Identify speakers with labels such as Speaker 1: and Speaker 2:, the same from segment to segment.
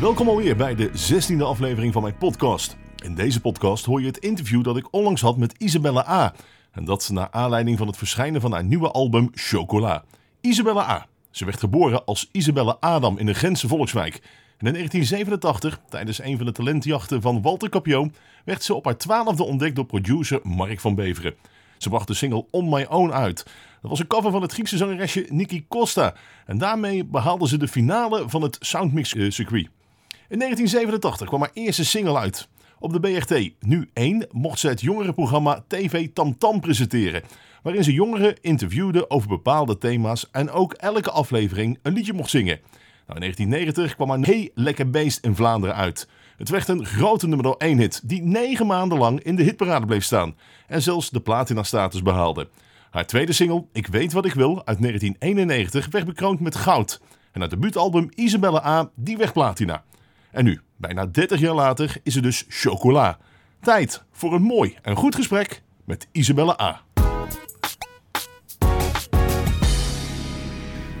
Speaker 1: Welkom alweer bij de 16e aflevering van mijn podcast. In deze podcast hoor je het interview dat ik onlangs had met Isabella A. En dat naar aanleiding van het verschijnen van haar nieuwe album Chocola. Isabella A. Ze werd geboren als Isabella Adam in de Gentse Volkswijk. En in 1987, tijdens een van de talentjachten van Walter Capio, werd ze op haar twaalfde ontdekt door producer Mark van Beveren. Ze bracht de single On My Own uit. Dat was een cover van het Griekse zangeresje Niki Costa. En daarmee behaalde ze de finale van het Soundmix-circuit. In 1987 kwam haar eerste single uit. Op de BRT, nu 1, mocht ze het jongerenprogramma TV Tam Tam presenteren. Waarin ze jongeren interviewde over bepaalde thema's en ook elke aflevering een liedje mocht zingen. Nou, in 1990 kwam haar Hey Lekker Beest in Vlaanderen uit. Het werd een grote nummer 1 hit die negen maanden lang in de hitparade bleef staan. En zelfs de platina-status behaalde. Haar tweede single, Ik weet wat ik wil, uit 1991, werd bekroond met goud. En het debuutalbum Isabelle A, die werd platina. En nu, bijna 30 jaar later, is het dus chocola. Tijd voor een mooi en goed gesprek met Isabelle A.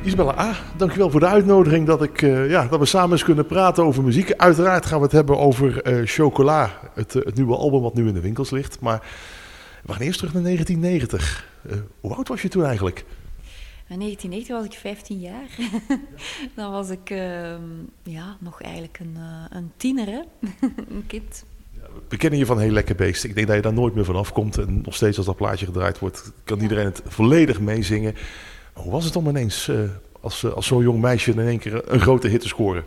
Speaker 1: Isabelle A, dankjewel voor de uitnodiging dat, ik, uh, ja, dat we samen eens kunnen praten over muziek. Uiteraard gaan we het hebben over uh, Chocola, het, uh, het, nieuwe album wat nu in de winkels ligt. Maar we gaan eerst terug naar 1990. hoe oud was je toen eigenlijk?
Speaker 2: In 1990 was ik 15 jaar. Dan was ik ehm, ja, nog eigenlijk een, een tiener, hè? een kind.
Speaker 1: We kennen je van Heel Lekker Beest. Ik denk dat je daar nooit meer vanaf komt. En nog steeds als dat plaatje gedraaid wordt, kan iedereen het volledig meezingen. Hoe was het om ineens uh, als, als zo'n jong meisje in één keer een grote hit te scoren?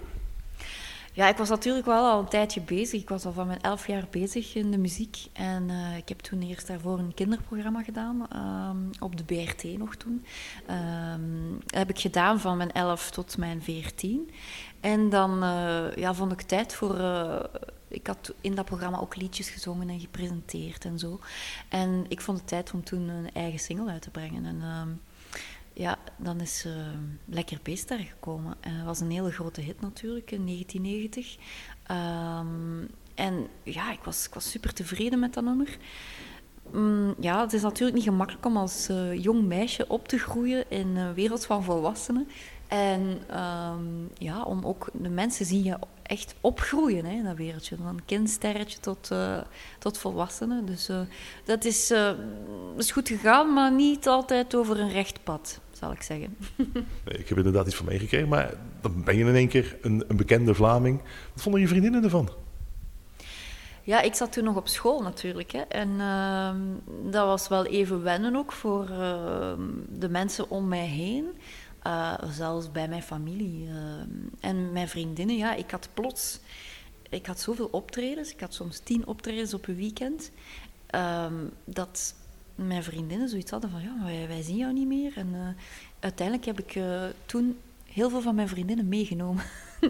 Speaker 2: Ja, ik was natuurlijk wel al een tijdje bezig. Ik was al van mijn elf jaar bezig in de muziek. En uh, ik heb toen eerst daarvoor een kinderprogramma gedaan, um, op de BRT nog toen. Um, dat heb ik gedaan van mijn elf tot mijn veertien. En dan uh, ja, vond ik tijd voor... Uh, ik had in dat programma ook liedjes gezongen en gepresenteerd en zo. En ik vond het tijd om toen een eigen single uit te brengen. En... Ja, dan is uh, Lekker Beest daar gekomen. En dat was een hele grote hit natuurlijk in 1990. Um, en ja, ik was, ik was super tevreden met dat nummer. Um, ja, het is natuurlijk niet gemakkelijk om als uh, jong meisje op te groeien in een wereld van volwassenen. En um, ja, om ook de mensen zien je echt opgroeien hè, in dat wereldje. Van kindsterretje tot, uh, tot volwassenen. Dus uh, dat is, is goed gegaan, maar niet altijd over een recht pad, zal ik zeggen.
Speaker 1: nee, ik heb inderdaad iets van meegekregen, maar dan ben je in één keer een, een bekende Vlaming. Wat vonden je vriendinnen ervan?
Speaker 2: Ja, ik zat toen nog op school natuurlijk. Hè. En uh, dat was wel even wennen ook voor uh, de mensen om mij heen. Uh, zelfs bij mijn familie uh, en mijn vriendinnen. Ja, ik had plots... Ik had zoveel optredens. Ik had soms tien optredens op een weekend. Dat mijn vriendinnen zoiets hadden van... Ja, wij, wij zien jou niet meer. En uh, uiteindelijk heb ik toen heel veel van mijn vriendinnen meegenomen.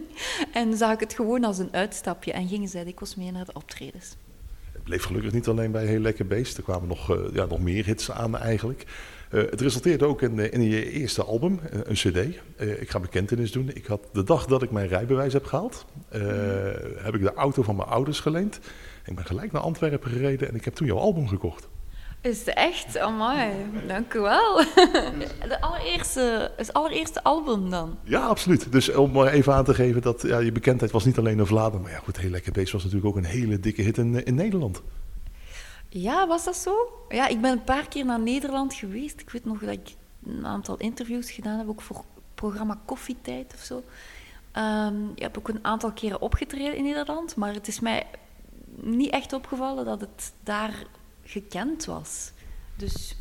Speaker 2: en zag ik het gewoon als een uitstapje. En gingen zij dikwijls mee naar de optredens.
Speaker 1: Het bleef gelukkig niet alleen bij Heel Lekker Beest. Er kwamen nog, ja, nog meer hits aan eigenlijk. Het resulteerde ook in, in je eerste album, een cd. Ik ga bekentenis doen. Ik had de dag dat ik mijn rijbewijs heb gehaald, heb ik de auto van mijn ouders geleend. Ik ben gelijk naar Antwerpen gereden en ik heb toen jouw album gekocht.
Speaker 2: Is het echt? Amai, dank u wel. De allereerste, het allereerste album dan?
Speaker 1: Ja, absoluut. Dus om maar even aan te geven dat ja, je bekendheid was niet alleen in Vlaanderen. Maar ja, goed, Heel Lekker Beest was natuurlijk ook een hele dikke hit in, in Nederland.
Speaker 2: Ja, was dat zo? Ja, ik ben een paar keer naar Nederland geweest. Ik weet nog dat ik een aantal interviews gedaan heb, ook voor het programma Koffietijd of zo. Um, ik heb ook een aantal keren opgetreden in Nederland, maar het is mij niet echt opgevallen dat het daar gekend was. Dus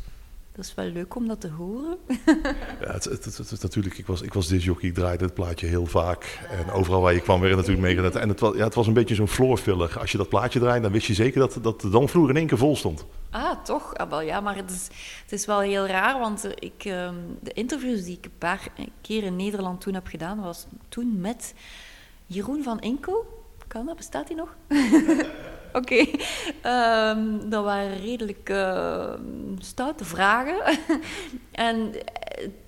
Speaker 2: dat is wel leuk om dat te horen.
Speaker 1: ja, het, het, het, het, natuurlijk, ik was, ik was disjockey, ik draaide het plaatje heel vaak. En overal waar je kwam werd het natuurlijk meegedaan. En het was, ja, het was een beetje zo'n floorfiller. Als je dat plaatje draaide, dan wist je zeker dat, dat de dansvloer in één keer vol stond.
Speaker 2: Ah, toch? Ah, wel, ja, maar het is, het is wel heel raar, want ik, um, de interviews die ik een paar keer in Nederland toen heb gedaan, was toen met Jeroen van Inkel. Kan dat? Bestaat hij nog? Oké, um, dat waren redelijk uh, stoute vragen. en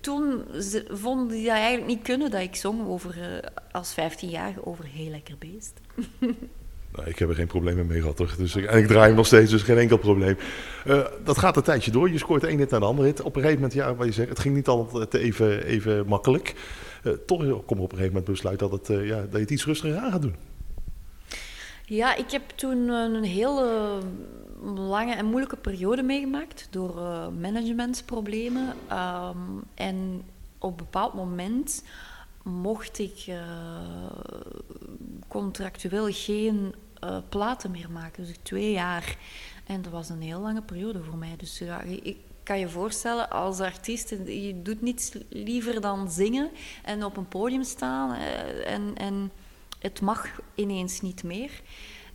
Speaker 2: toen vonden die dat eigenlijk niet kunnen dat ik zong over, uh, als 15-jarige over heel lekker beest.
Speaker 1: nou, ik heb er geen problemen mee gehad, toch? Dus en ik draai hem nog steeds, dus geen enkel probleem. Uh, dat gaat een tijdje door. Je scoort een hit naar de andere hit. Op een gegeven moment, ja, wat je zegt, het ging niet altijd even, even makkelijk. toch kom op een gegeven moment besluit dat, het, ja, dat je het iets rustiger aan gaat doen.
Speaker 2: Ja, ik heb toen een hele lange en moeilijke periode meegemaakt door uh, managementsproblemen. Ehm, en op een bepaald moment mocht ik uh, contractueel geen platen meer maken. Dus twee jaar. En dat was een heel lange periode voor mij. Dus ik kan je voorstellen, als artiest, je doet niets liever dan zingen en op een podium staan. En, en het mag ineens niet meer.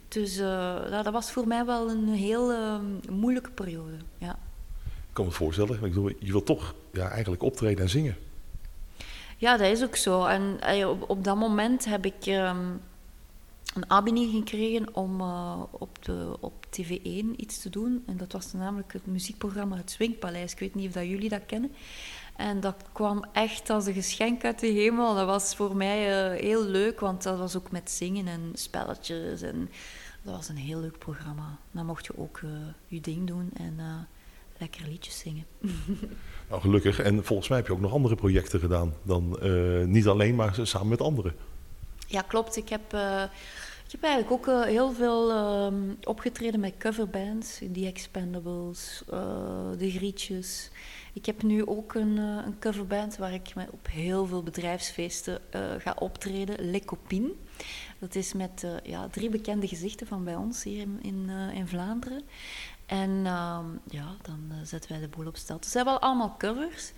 Speaker 2: Dus uh, dat was voor mij wel een heel uh, moeilijke periode. Ja.
Speaker 1: Ik kan me voorstellen. Ik bedoel, je wilt toch ja, eigenlijk optreden en zingen.
Speaker 2: Ja, dat is ook zo. En uh, op, op, dat moment heb ik um, een aanbieding gekregen om op, de, op TV1 iets te doen. En dat was namelijk het muziekprogramma Het Swingpaleis. Ik weet niet of dat jullie dat kennen. En dat kwam echt als een geschenk uit de hemel. Dat was voor mij heel leuk, want dat was ook met zingen en spelletjes en dat was een heel leuk programma. Dan mocht je ook uh, je ding doen en uh, lekker liedjes zingen.
Speaker 1: nou, gelukkig. En volgens mij heb je ook nog andere projecten gedaan. Dan niet alleen, maar samen met anderen.
Speaker 2: Ja, klopt. Ik heb, ik heb eigenlijk ook heel veel ehm, opgetreden met coverbands. The Expendables, De Grietjes. Ik heb nu ook een, een coverband waar ik op heel veel bedrijfsfeesten ga optreden. Le Copine. Dat is met uh, ja, drie bekende gezichten van bij ons hier in, in, in Vlaanderen. En uh, ja, dan zetten wij de boel op stel. Het zijn wel allemaal covers,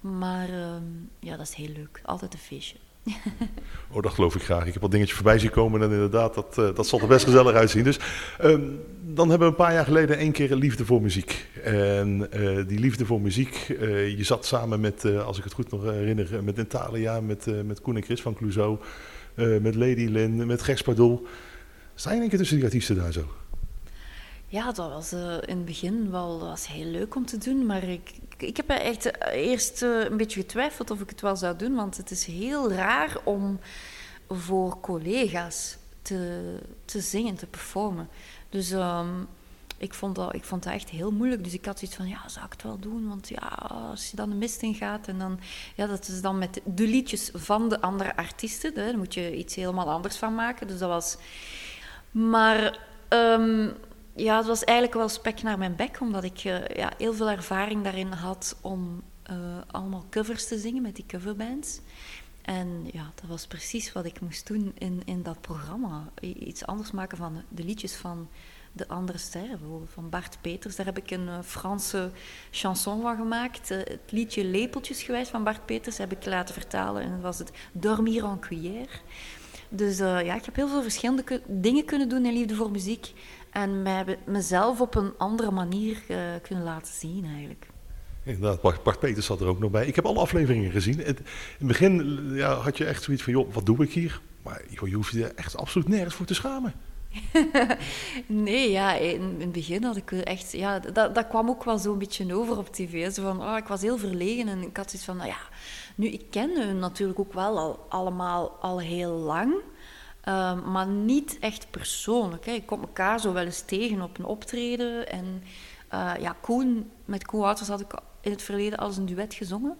Speaker 2: maar ehm, ja, dat is heel leuk. Altijd een feestje.
Speaker 1: oh, dat geloof ik graag. Ik heb wat dingetjes voorbij zien komen en inderdaad, dat, dat zal er best gezellig uitzien. Dus ehm, dan hebben we een paar jaar geleden één keer liefde voor muziek. En die liefde voor muziek, je zat samen met, als ik het goed nog herinner, met Natalia, met, met Koen en Chris van Clouseau... Met Lady Lynn, met Gex Pardol. Sta je een keer tussen die artiesten daar zo?
Speaker 2: Ja, dat was uh, in het begin wel was heel leuk om te doen. Maar ik, ik heb echt uh, eerst een beetje getwijfeld of ik het wel zou doen. Want het is heel raar om voor collega's te, te zingen, te performen. Dus um, ik vond, dat, ik vond dat echt heel moeilijk. Dus ik had zoiets van, ja, zou ik het wel doen? Want ja, als je dan de mist in gaat en dan... Ja, dat is dan met de liedjes van de andere artiesten. Hè, dan moet je iets helemaal anders van maken. Dus dat was... Maar um, ja, het was eigenlijk wel spek naar mijn bek. Omdat ik uh, ja, heel veel ervaring daarin had om uh, allemaal covers te zingen met die coverbands. En ja, dat was precies wat ik moest doen in, in dat programma. Iets anders maken van de liedjes van de andere sterren, van Bart Peters. Daar heb ik een uh, Franse chanson van gemaakt. Het liedje Lepeltjes geweest van Bart Peters heb ik laten vertalen. En dat was het Dormir en cuillère. Dus ja, ik heb heel veel verschillende dingen kunnen doen in Liefde voor Muziek. En mij, mezelf op een andere manier kunnen laten zien eigenlijk.
Speaker 1: Inderdaad, Bart, Bart Peters zat er ook nog bij. Ik heb alle afleveringen gezien. in het begin ja, had je echt zoiets van, joh, wat doe ik hier? Maar joh, je hoeft je er echt absoluut nergens voor te schamen.
Speaker 2: nee, ja, in, het begin had ik echt... Ja, dat, dat kwam ook wel zo'n beetje over op tv. Zo van, oh, ik was heel verlegen en ik had zoiets van, nou ja... Nu, ik ken hun natuurlijk ook wel al, allemaal al heel lang... Uh, maar niet echt persoonlijk. Hè. Ik kom elkaar zo wel eens tegen op een optreden. En uh, ja, Koen, met Koen Wouters had ik in het verleden als een duet gezongen.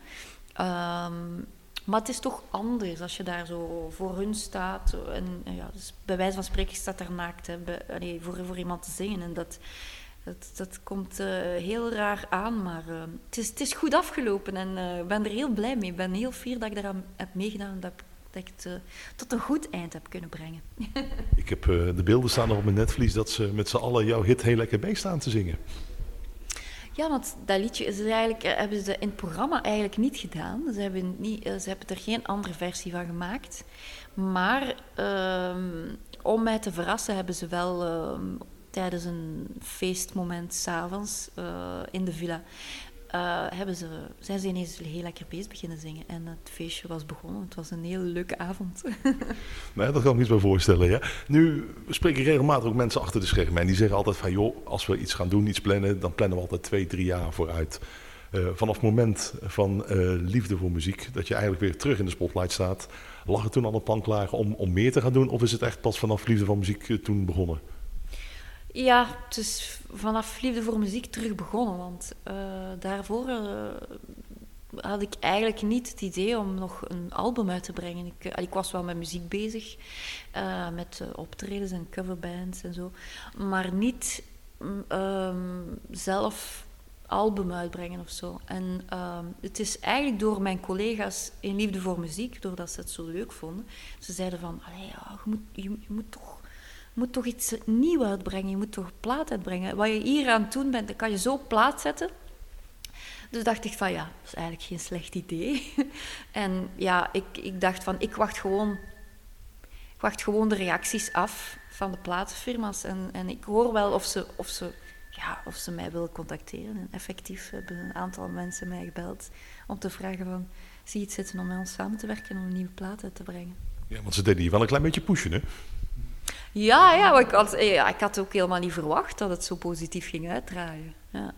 Speaker 2: Um, maar het is toch anders als je daar zo voor hun staat. En ja, dus bij wijze van spreken staat er naakt hè, bij, voor, voor iemand te zingen. En dat, dat, dat komt uh, heel raar aan, maar uh, het, is, het is goed afgelopen en ik ben er heel blij mee. Ik ben heel fier dat ik daaraan heb meegedaan dat, dat ik het tot een goed eind heb kunnen brengen.
Speaker 1: ik heb de beelden staan nog op mijn netvlies dat ze met z'n allen jouw hit heel lekker mee staan te zingen.
Speaker 2: Ja, want dat liedje is eigenlijk, eh, hebben ze in het programma eigenlijk niet gedaan. Ze hebben, niet, eh, ze hebben er geen andere versie van gemaakt. Maar um, om mij te verrassen hebben ze wel um, tijdens een feestmoment s'avonds uh, in de villa uh, hebben ze, zijn ze ineens heel lekker bezig beginnen zingen. En het feestje was begonnen. Het was een hele leuke avond.
Speaker 1: nee, dat kan ik me iets bij voorstellen. Ja. Nu spreek ik regelmatig ook mensen achter de schermen. En die zeggen altijd van, joh, als we iets gaan doen, iets plannen... dan plannen we altijd twee, drie jaar vooruit. Uh, vanaf het moment van uh, liefde voor muziek, dat je eigenlijk weer terug in de spotlight staat... lag toen al een plan klaar om, om meer te gaan doen? Of is het echt pas vanaf liefde voor muziek toen begonnen?
Speaker 2: Ja, het is vanaf Liefde voor Muziek terug begonnen. Want uh, daarvoor uh, had ik eigenlijk niet het idee om nog een album uit te brengen. Ik, eh, ik was wel met muziek bezig, met optredens en coverbands en zo, maar niet um, zelf album uitbrengen of zo. En um, het is eigenlijk door mijn collega's in Liefde voor Muziek, doordat ze het zo leuk vonden, ze zeiden van, ja, je, moet, je, moet toch moet toch iets nieuws uitbrengen, je moet toch plaat uitbrengen. Wat je hier aan het doen bent, dan kan je zo plaat zetten dus dacht ik van ja, dat is eigenlijk geen slecht idee. en ja, ik, ik dacht van ik wacht gewoon, ik wacht gewoon de reacties af van de platenfirma's. En, en ik hoor wel of ze, of, ze, ja, of ze mij willen contacteren. En effectief hebben een aantal mensen mij gebeld om te vragen van zie je het zitten om met ons samen te werken om een nieuwe plaat uit te brengen.
Speaker 1: Ja, want ze deden hier wel een klein beetje pushen, hè?
Speaker 2: Ja, ja, ik had, ja, ik had ook helemaal niet verwacht dat het zo positief ging uitdraaien. Ja.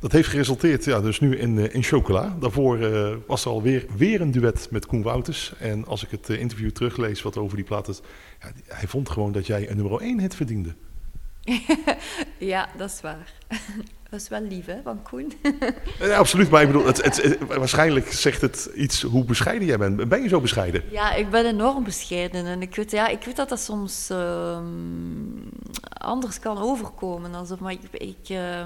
Speaker 1: Dat heeft geresulteerd ja, dus nu in, eh, in Chocola. Daarvoor uh, was er alweer weer een duet met Koen Wouters. En als ik het interview teruglees wat over die plaat is... Ja, hij vond gewoon dat jij een nummer 1 hit verdiende.
Speaker 2: ja, dat is waar. Dat is wel lief, hè, van Koen?
Speaker 1: ja, absoluut, maar ik bedoel, het, het, waarschijnlijk zegt het iets hoe bescheiden jij bent. Ben je zo bescheiden?
Speaker 2: Ja, ik ben enorm bescheiden. En ik weet, ja, ik weet dat dat soms uh, anders kan overkomen. Alsof, maar ik... ik uh,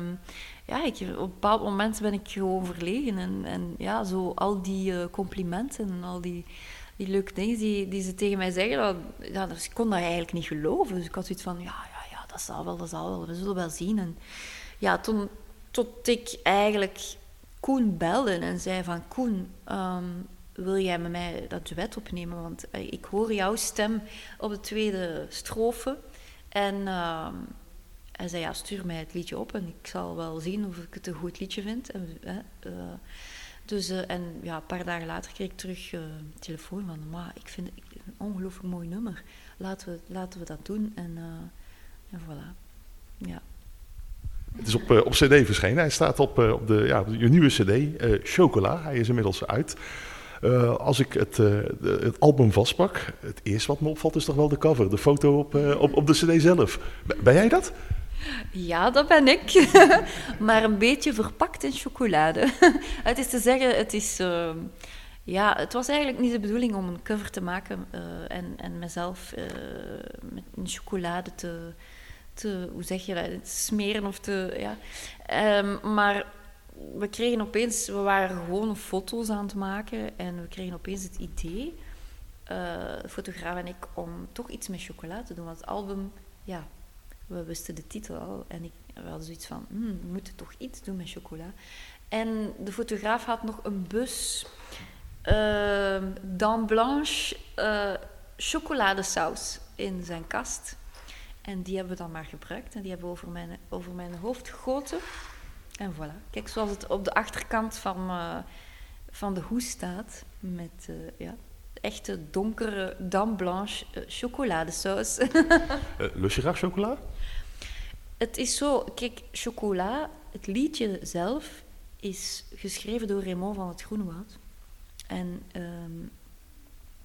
Speaker 2: ja, ik, op een bepaald moment ben ik gewoon verlegen. En, en ja, zo al die uh, complimenten en al die, die leuke dingen die, die ze tegen mij zeggen, dat, ja, dus ik kon dat eigenlijk niet geloven. Dus ik had zoiets van, ja, ja, ja, dat zal wel, dat zal wel, we zullen wel zien. En ja, toen, tot ik eigenlijk Koen belde en zei van, Koen, um, wil jij met mij dat duet opnemen? Want uh, ik hoor jouw stem op de tweede strofe. En... Uh, hij zei, ja, stuur mij het liedje op en ik zal wel zien of ik het een goed liedje vind. En, uh, dus, uh, en ja, een paar dagen later kreeg ik terug een telefoon van, maar ik vind het een ongelooflijk mooi nummer. Laten we, laten we dat doen. En, en voilà. Ja.
Speaker 1: Het is op, op cd verschenen. Hij staat op, op, de, ja, je nieuwe cd, Chocola. Hij is inmiddels uit. Uh, als ik het, uh, het, album vastpak, het eerste wat me opvalt is toch wel de cover, de foto op, uh, op, op de cd zelf. Ben jij dat?
Speaker 2: Ja, dat ben ik. maar een beetje verpakt in chocolade. het is te zeggen, het is... Uh, ja, het was eigenlijk niet de bedoeling om een cover te maken uh, en, en mezelf uh, met een chocolade te, te... Hoe zeg je dat? Te smeren of te... Ja. Um, maar we kregen opeens... We waren gewoon foto's aan het maken en we kregen opeens het idee, de fotograaf en ik, om toch iets met chocolade te doen. Want het album... Ja, we wisten de titel al en ik, hadden zoiets van, hmm, we moeten toch iets doen met chocola. En de fotograaf had nog een bus uh, Dame Blanche uh, chocoladesaus in zijn kast. En die hebben we dan maar gebruikt en die hebben we over mijn, over mijn hoofd gegoten. En voilà. Kijk, zoals het op de achterkant van, uh, van de hoes staat, met uh, ja, echte donkere Dame Blanche uh, chocoladesaus.
Speaker 1: lust je graag chocola?
Speaker 2: Het is zo, kijk, chocola, het liedje zelf is geschreven door Raymond van het Groenwoud. En um,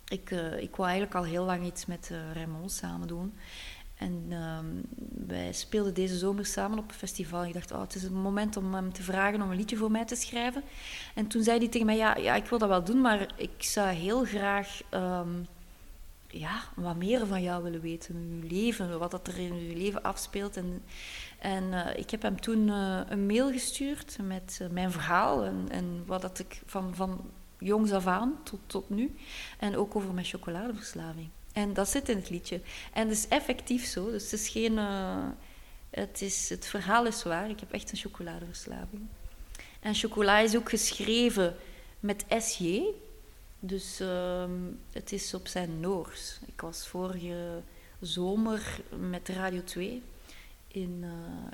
Speaker 2: ik, ik wou eigenlijk al heel lang iets met Raymond samen doen. En um, wij speelden deze zomer samen op een festival. Ik dacht, oh, het is het moment om hem te vragen om een liedje voor mij te schrijven. En toen zei hij tegen mij, ja, ja ik wil dat wel doen, maar ik zou heel graag um, ja, wat meer van jou willen weten, uw leven, wat dat er in uw leven afspeelt. En, en uh, ik heb hem toen uh, een mail gestuurd met uh, mijn verhaal en, en wat dat ik van, van jongs af aan tot, tot nu. En ook over mijn chocoladeverslaving. En dat zit in het liedje. En het is effectief zo. Dus het is geen. het, is, het verhaal is waar. Ik heb echt een chocoladeverslaving. En chocola is ook geschreven met SJ. Dus uh, het is op zijn Noors. Ik was vorige zomer met Radio 2 in, uh,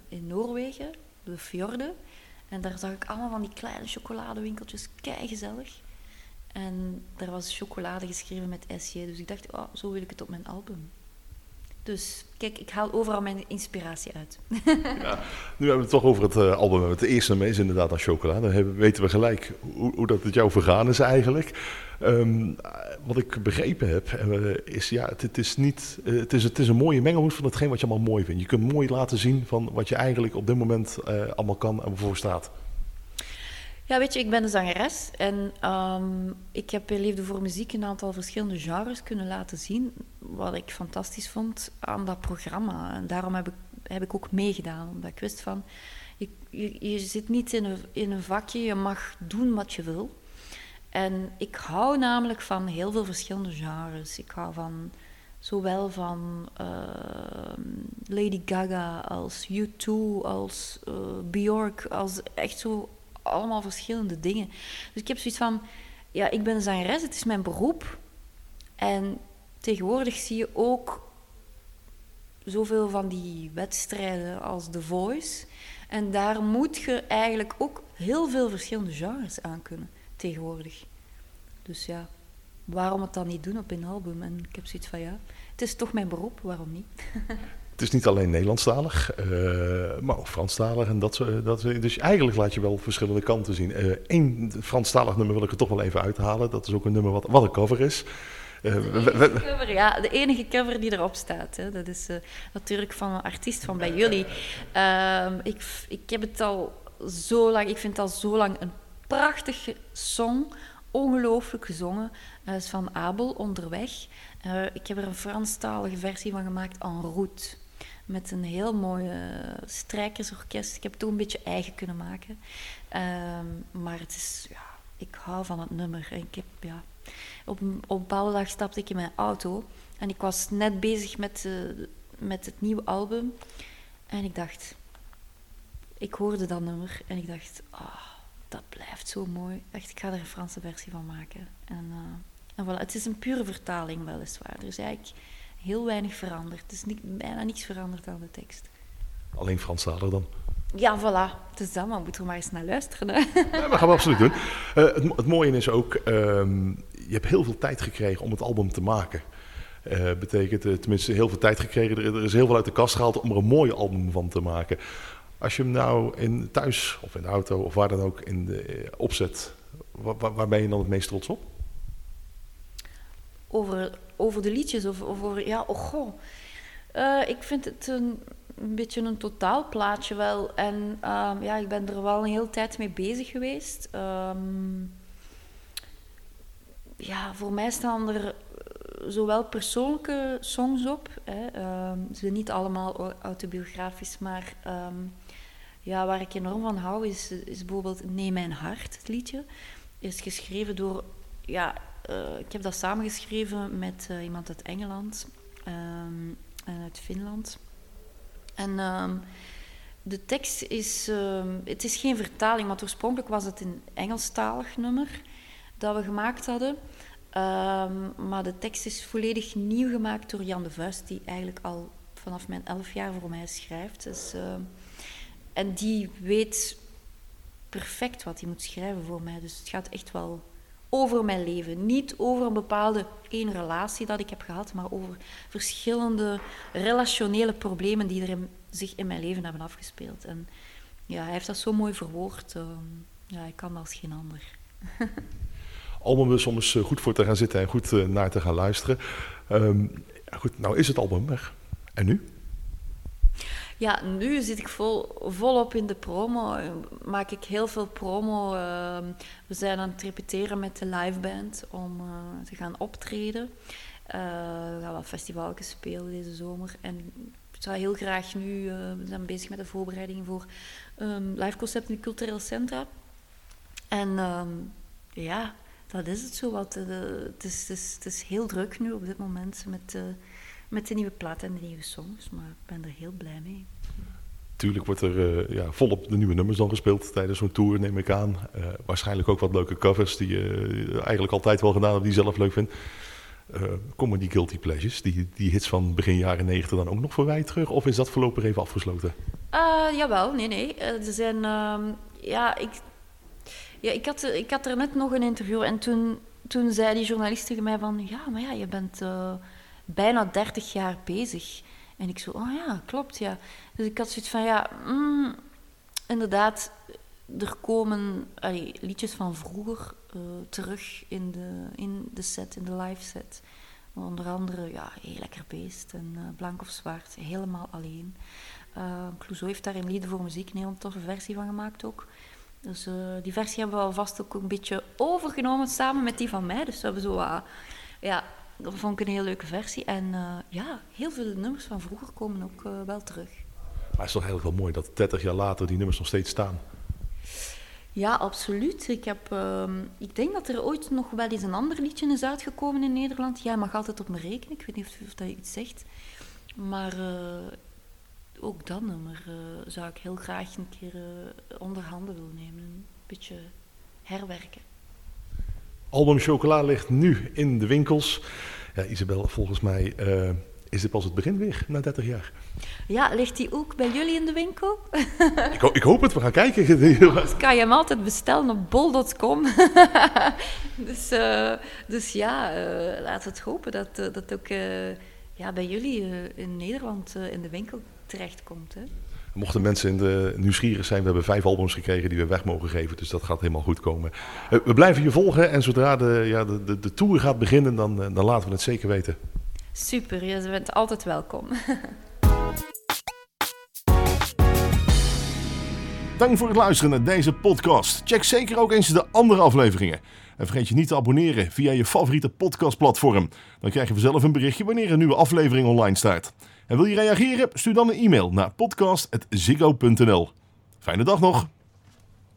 Speaker 2: in Noorwegen, de fjorden. En daar zag ik allemaal van die kleine chocoladewinkeltjes, kei gezellig. En daar was chocolade geschreven met SJ. Dus ik dacht, oh, zo wil ik het op mijn album. Dus kijk, ik haal overal mijn inspiratie uit.
Speaker 1: ja, nu hebben we het toch over het uh, album. Het eerste nummer is inderdaad aan chocola. Dan hebben, weten we gelijk hoe, hoe, dat het jou vergaan is eigenlijk. Um, wat ik begrepen heb, uh, is ja, het, is niet, het, is, het is een mooie mengelmoes van hetgeen wat je allemaal mooi vindt. Je kunt mooi laten zien van wat je eigenlijk op dit moment allemaal kan en voor staat.
Speaker 2: Ja, weet je, ik ben een zangeres en ehm, ik heb in Leefde voor Muziek een aantal verschillende genres kunnen laten zien, wat ik fantastisch vond aan dat programma. En daarom heb ik, heb ik ook meegedaan, omdat ik wist van, je, zit niet in een, in een vakje, je mag doen wat je wil. En ik hou namelijk van heel veel verschillende genres. Ik hou van zowel van ehm, Lady Gaga als U2 als uh, Bjork, als echt zo allemaal verschillende dingen. Dus ik heb zoiets van, ja, ik ben zangeres, het is mijn beroep. En tegenwoordig zie je ook zoveel van die wedstrijden als The Voice. En daar moet je eigenlijk ook heel veel verschillende genres aan kunnen tegenwoordig. Dus ja, waarom het dan niet doen op een album? En ik heb zoiets van ja, het is toch mijn beroep, waarom niet?
Speaker 1: het is niet alleen Nederlandstalig, uh, maar ook Franstalig. En dat, dat, dus eigenlijk laat je wel verschillende kanten zien. Eén Franstalig nummer wil ik er toch wel even uithalen. Dat is ook een nummer wat, wat een cover is.
Speaker 2: De, cover, ja, de enige cover die erop staat. Hè. Dat is natuurlijk van een artiest van bij jullie. Ehm, ik, ik heb het al zo lang, ik vind het al zo lang een prachtige song ongelooflijk gezongen. Dat is van Abel, Onderweg. Ik heb er een Franstalige versie van gemaakt, en route. Met een heel mooi uh, strijkersorkest. Ik heb ook een beetje eigen kunnen maken. Uh, maar het is, ja, ik hou van het nummer. Ik heb, ja, op, op een bepaalde dag stapte ik in mijn auto. En ik was net bezig met, uh, met het nieuwe album. En ik dacht... Ik hoorde dat nummer en ik dacht... Oh, dat blijft zo mooi. Echt, ik ga er een Franse versie van maken. En, uh, en voilà. Het is een pure vertaling, weliswaar. Is eigenlijk heel weinig veranderd. Het is niet, bijna niets veranderd aan de tekst.
Speaker 1: Alleen Franstalig dan?
Speaker 2: Ja, voilà. Het is dat, maar we moeten er maar eens naar luisteren. Hè?
Speaker 1: Ja, dat gaan we absoluut doen. Uh, het, het, mooie is ook, um, je hebt heel veel tijd gekregen om het album te maken. Uh, betekent uh, tenminste heel veel tijd gekregen. Er, er, is heel veel uit de kast gehaald om er een mooi album van te maken. Als je hem nou in thuis of in de auto of waar dan ook in de, eh, opzet, waar, waar ben je dan het meest trots op?
Speaker 2: Over, over de liedjes of over, ja, oh goh. Uh, ik vind het een, een, beetje een totaalplaatje wel. En um, ja, ik ben er wel een hele tijd mee bezig geweest. Um, ja, voor mij staan er zowel persoonlijke songs op. Hè, um, ze zijn niet allemaal autobiografisch, maar ja, waar ik enorm van hou is, is bijvoorbeeld Neem mijn hart, het liedje. Is geschreven door, ja, uh, ik heb dat samengeschreven met uh, iemand uit Engeland en uit Finland. En um, de tekst is, um, het is geen vertaling, want oorspronkelijk was het een Engelstalig nummer dat we gemaakt hadden. maar de tekst is volledig nieuw gemaakt door Jan de Vuist, die eigenlijk al vanaf mijn elf jaar voor mij schrijft. Dus, en die weet perfect wat hij moet schrijven voor mij. Dus het gaat echt wel over mijn leven. Niet over een bepaalde één relatie dat ik heb gehad, maar over verschillende relationele problemen die er zich in mijn leven hebben afgespeeld. En ja, hij heeft dat zo mooi verwoord. Uh, ja, ik kan als geen ander.
Speaker 1: album is om eens goed voor te gaan zitten en goed uh, naar te gaan luisteren. Um, goed, nou is het album weg. En nu?
Speaker 2: Ja, nu zit ik vol, volop in de promo. Maak ik heel veel promo. Uh, we zijn aan het repeteren met de liveband om uh, te gaan optreden. Uh, we gaan wat festivaljes spelen deze zomer. En ik zou heel graag nu... we zijn bezig met de voorbereidingen voor um, live concept in de culturele centra. En um, ja, dat is het zo wat. het, is, het, is, het is heel druk nu op dit moment met met de nieuwe plaat en de nieuwe songs. Maar ik ben er heel blij mee.
Speaker 1: Tuurlijk wordt er uh, ja, volop de nieuwe nummers dan gespeeld tijdens zo'n tour, neem ik aan. Uh, waarschijnlijk ook wat leuke covers die je uh, eigenlijk altijd wel gedaan hebt, die je zelf leuk vindt. komen die Guilty Pleasures, die, die hits van begin jaren negentig dan ook nog voorbij terug? Of is dat voorlopig even afgesloten?
Speaker 2: jawel, nee, nee. er zijn, uh, ja, ik, ja ik, had, ik had er net nog een interview en toen, toen zei die journalist tegen mij van... Ja, maar ja, je bent bijna 30 jaar bezig. En ik zo, oh ja, klopt, ja. Dus ik had zoiets van, ja, mm, inderdaad, er komen liedjes van vroeger uh, terug in de, in de set, in de live set. Onder andere, ja, Heel Lekker Beest en uh, Blank of Zwart, helemaal alleen. Uh, Clouseau heeft daar in Lieden voor Muziek een heel toffe versie van gemaakt ook. Dus eh, die versie hebben we alvast ook een beetje overgenomen samen met die van mij. Dus we hebben zo, uh, ja, dat vond ik een heel leuke versie. En uh, ja, heel veel nummers van vroeger komen ook wel terug.
Speaker 1: Maar het is toch eigenlijk wel mooi dat 30 jaar later die nummers nog steeds staan.
Speaker 2: Ja, absoluut. Ik, heb, uh, ik denk dat er ooit nog wel eens een ander liedje is uitgekomen in Nederland. Jij mag altijd op me rekenen. Ik weet niet of, of dat iets zegt. Maar uh, ook dat nummer zou ik heel graag een keer onder handen willen nemen. Een beetje herwerken.
Speaker 1: Album Chocola ligt nu in de winkels. Ja, Isabel, volgens mij is dit pas het begin weer na 30 jaar.
Speaker 2: Ja, ligt die ook bij jullie in de winkel?
Speaker 1: ik, ho ik, hoop het, we gaan kijken.
Speaker 2: dus kan je hem altijd bestellen op bol.com. dus, uh, dus ja, uh, laten we het hopen dat dat ook ja, bij jullie in Nederland in de winkel terechtkomt. Hè?
Speaker 1: Mochten mensen in de nieuwsgierig zijn, we hebben vijf albums gekregen die we weg mogen geven. Dus dat gaat helemaal goed komen. we blijven je volgen en zodra de, ja, de, de, de tour gaat beginnen, dan, dan laten we het zeker weten.
Speaker 2: Super, je bent altijd welkom.
Speaker 1: Dank voor het luisteren naar deze podcast. Check zeker ook eens de andere afleveringen. En vergeet je niet te abonneren via je favoriete podcastplatform. Dan krijg je vanzelf een berichtje wanneer een nieuwe aflevering online staat. En wil je reageren? Stuur dan een e-mail naar podcast.ziggo.nl. Fijne dag nog!